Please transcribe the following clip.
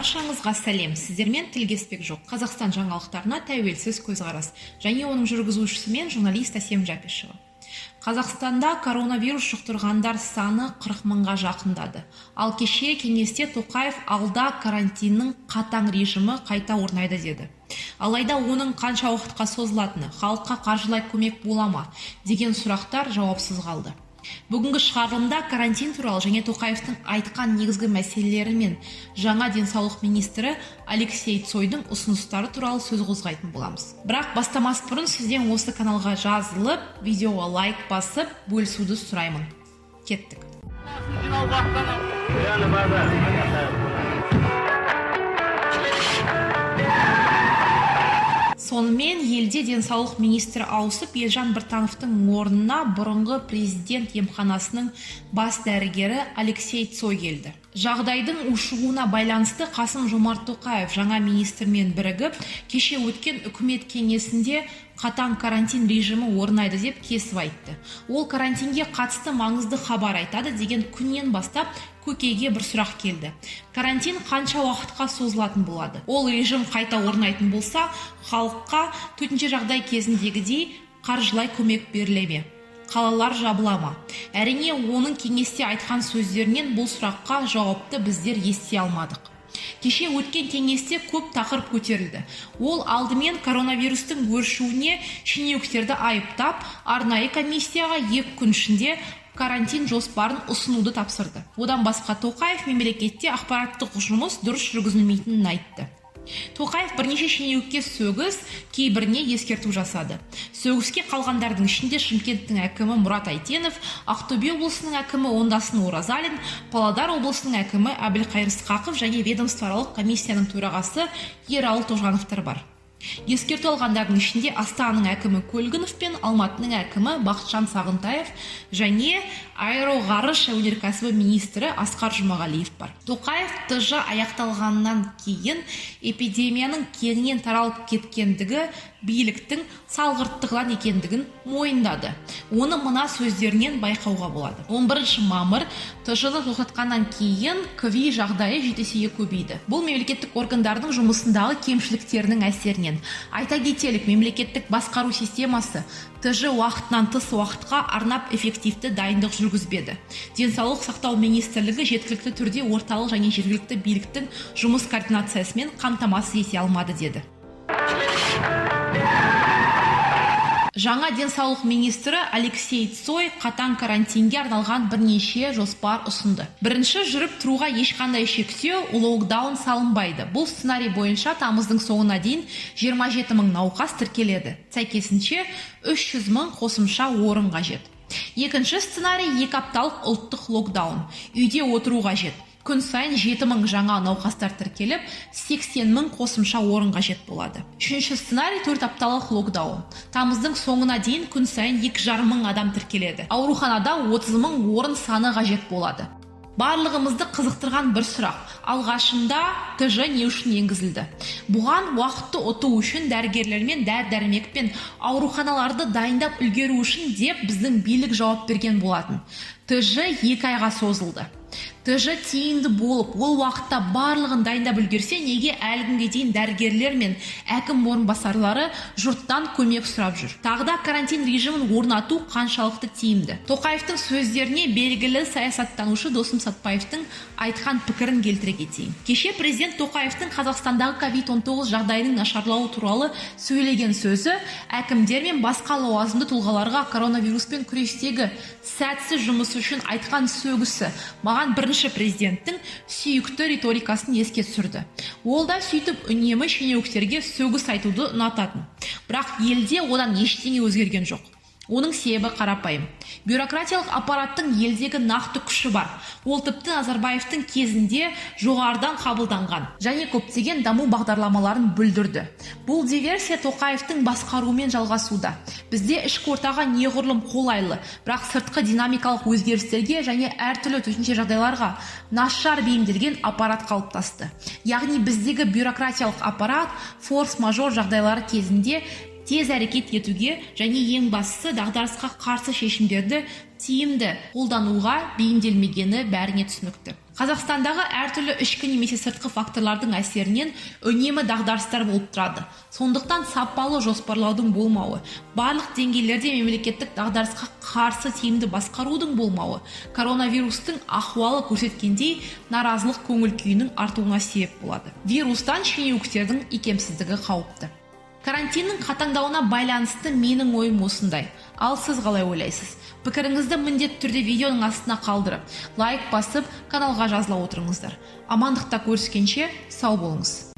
баршаңызға сәлем. Сіздермен тілгеспек жоқ. Қазақстан жаңалықтарына тәуелсіз көзқарас. Және оның жүргізушісі мен журналист әсем жәпішева. Қазақстанда коронавирус жұқтырғандар саны 40 мыңға жақындады. Ал кеше кеңесте тоқаев алда карантиннің қатаң режимі қайта орнайды деді. Алайда оның қанша уақытқа созылатыны халыққа қаржылай көмек бола ма деген сұрақтар жауапсыз қалды. Бүгінгі шығарылымда карантин туралы және тоқаевтың айтқан негізгі мәселелері мен жаңа денсаулық министрі алексей цойдың ұсыныстары туралы сөз қозғайтын боламыз. Бірақ бастамас бұрын сізден осы каналға жазылып видеоға лайк басып бөлісуді сұраймын. Кеттік. Сонымен елде денсаулық министрі ауысып елжан біртановтың орнына бұрынғы президент емханасының бас дәрігері алексей цой келді. Жағдайдың ушығуына байланысты қасым жомарт тоқаев жаңа министрмен бірігіп кеше өткен үкімет кеңесінде қатаң карантин режимі орнайды деп кесіп айтты. Ол карантинге қатысты маңызды хабар айтады деген күннен бастап көкейге бір сұрақ келді. Карантин қанша уақытқа созылатын болады? Ол режим қайта орнайтын болса халыққа төтенше жағдай кезіндегідей қаржылай көмек беріле ме? Қалалар жабыла ма? Әрине оның кеңесте айтқан сөздерінен бұл сұраққа жауапты біздер ести алмадық. Кеше өткен кеңесте көп тақырып көтерілді. Ол алдымен коронавирустың өршуіне шенеуніктерді айыптап арнайы комиссияға екі күн ішінде карантин жоспарын ұсынуды тапсырды. Одан басқа тоқаев мемлекетте ақпараттық жұмыс дұрыс жүргізілмейтінін айтты. Тоқаев бірнеше шенеунікке сөгіс кейбіріне ескерту жасады. Сөгіске қалғандардың ішінде шымкенттің әкімі мұрат әйтенов ақтөбе облысының әкімі оңдасын оразалин павлодар облысының әкімі әбілқайыр сқақов және ведомствоаралық комиссияның төрағасы ералы тоғжановтар бар. Ескерту алғандардың ішінде астананың әкімі көлгінов пен алматының әкімі бақытжан сағынтаев және аэроғарыш өнеркәсібі министрі асқар жұмағалиев бар. Тоқаев тж аяқталғаннан кейін эпидемияның кеңінен таралып кеткендігі биліктің салғырттығынан екендігін мойындады. Оны мына сөздерінен байқауға болады. 11 мамыр тжны тоқтатқаннан кейін кви жағдайы жеті есеге көбейді. Бұл мемлекеттік органдардың жұмысындағы кемшіліктерінің әсерінен айта кетелік мемлекеттік басқару системасы тж уақытынан тыс уақытқа арнап эффективті дайындық жүргізбеді. Денсаулық сақтау министрлігі жеткілікті түрде орталық және жергілікті биліктің жұмыс координациясымен қамтамасыз ете алмады деді. Жаңа денсаулық министрі алексей цой қатаң карантинге арналған бірнеше жоспар ұсынды. Бірінші жүріп тұруға ешқандай шектеу локдаун салынбайды. Бұл сценарий бойынша тамыздың соңына дейін 27 мың науқас тіркеледі. Сәйкесінше 300 мың қосымша орын қажет. Екінші сценарий екі апталық ұлттық локдаун. Үйде отыру қажет. Күн сайын жеті мың жаңа науқастар тіркеліп сексен мың қосымша орын қажет болады. Үшінші сценарий төрт апталық локдаун. Тамыздың соңына дейін күн сайын екі жарым мың адам тіркеледі. Ауруханада отыз мың орын саны қажет болады. Барлығымызды қызықтырған бір сұрақ. Алғашында тж не үшін енгізілді? Бұған уақытты ұту үшін дәрігерлер мен дәрі дәрмек пен ауруханаларды дайындап үлгеру үшін деп біздің билік жауап берген болатын. тж екі айға созылды. Тж тиімді болып ол уақытта барлығын дайындап үлгерсе неге әлі күнге дейін дәрігерлер мен әкім орынбасарлары жұрттан көмек сұрап жүр? Тағы да карантин режимін орнату қаншалықты тиімді? Тоқаевтың сөздеріне белгілі саясаттанушы досым сатпаевтың айтқан пікірін келтіре кетейін. Кеше президент тоқаевтың қазақстандағы ковид 19 жағдайының нашарлауы туралы сөйлеген сөзі әкімдер мен басқа лауазымды тұлғаларға коронавируспен күрестегі сәтсіз жұмысы үшін айтқан сөгісі маған бірінші президенттің сүйікті риторикасын еске түсірді. Ол да сөйтіп үнемі шенеуніктерге сөгіс айтуды ұнататын. Бірақ елде одан ештеңе өзгерген жоқ. Оның себебі қарапайым. Бюрократиялық аппараттың елдегі нақты күші бар. Ол тіпті назарбаевтың кезінде жоғарыдан қабылданған және көптеген даму бағдарламаларын бүлдірді. Бұл диверсия тоқаевтың басқаруымен жалғасуда. Бізде ішкі ортаға неғұрлым қолайлы бірақ сыртқы динамикалық өзгерістерге және әртүрлі төтенше жағдайларға нашар бейімделген аппарат қалыптасты. Яғни біздегі бюрократиялық аппарат форс мажор жағдайлары кезінде тез әрекет етуге және ең бастысы дағдарысқа қарсы шешімдерді тиімді қолдануға бейімделмегені бәріне түсінікті. Қазақстандағы әртүрлі ішкі немесе сыртқы факторлардың әсерінен үнемі дағдарыстар болып тұрады. Сондықтан сапалы жоспарлаудың болмауы барлық деңгейлерде мемлекеттік дағдарысқа қарсы тиімді басқарудың болмауы коронавирустың ахуалы көрсеткендей наразылық көңіл күйінің артуына себеп болады. Вирустан шенеуніктердің икемсіздігі қауіпті. Карантиннің қатаңдауына байланысты менің ойым осындай. Ал сіз қалай ойлайсыз? Пікіріңізді міндетті түрде видеоның астына қалдырып лайк басып каналға жазыла отырыңыздар. Амандықта көріскенше сау болыңыз.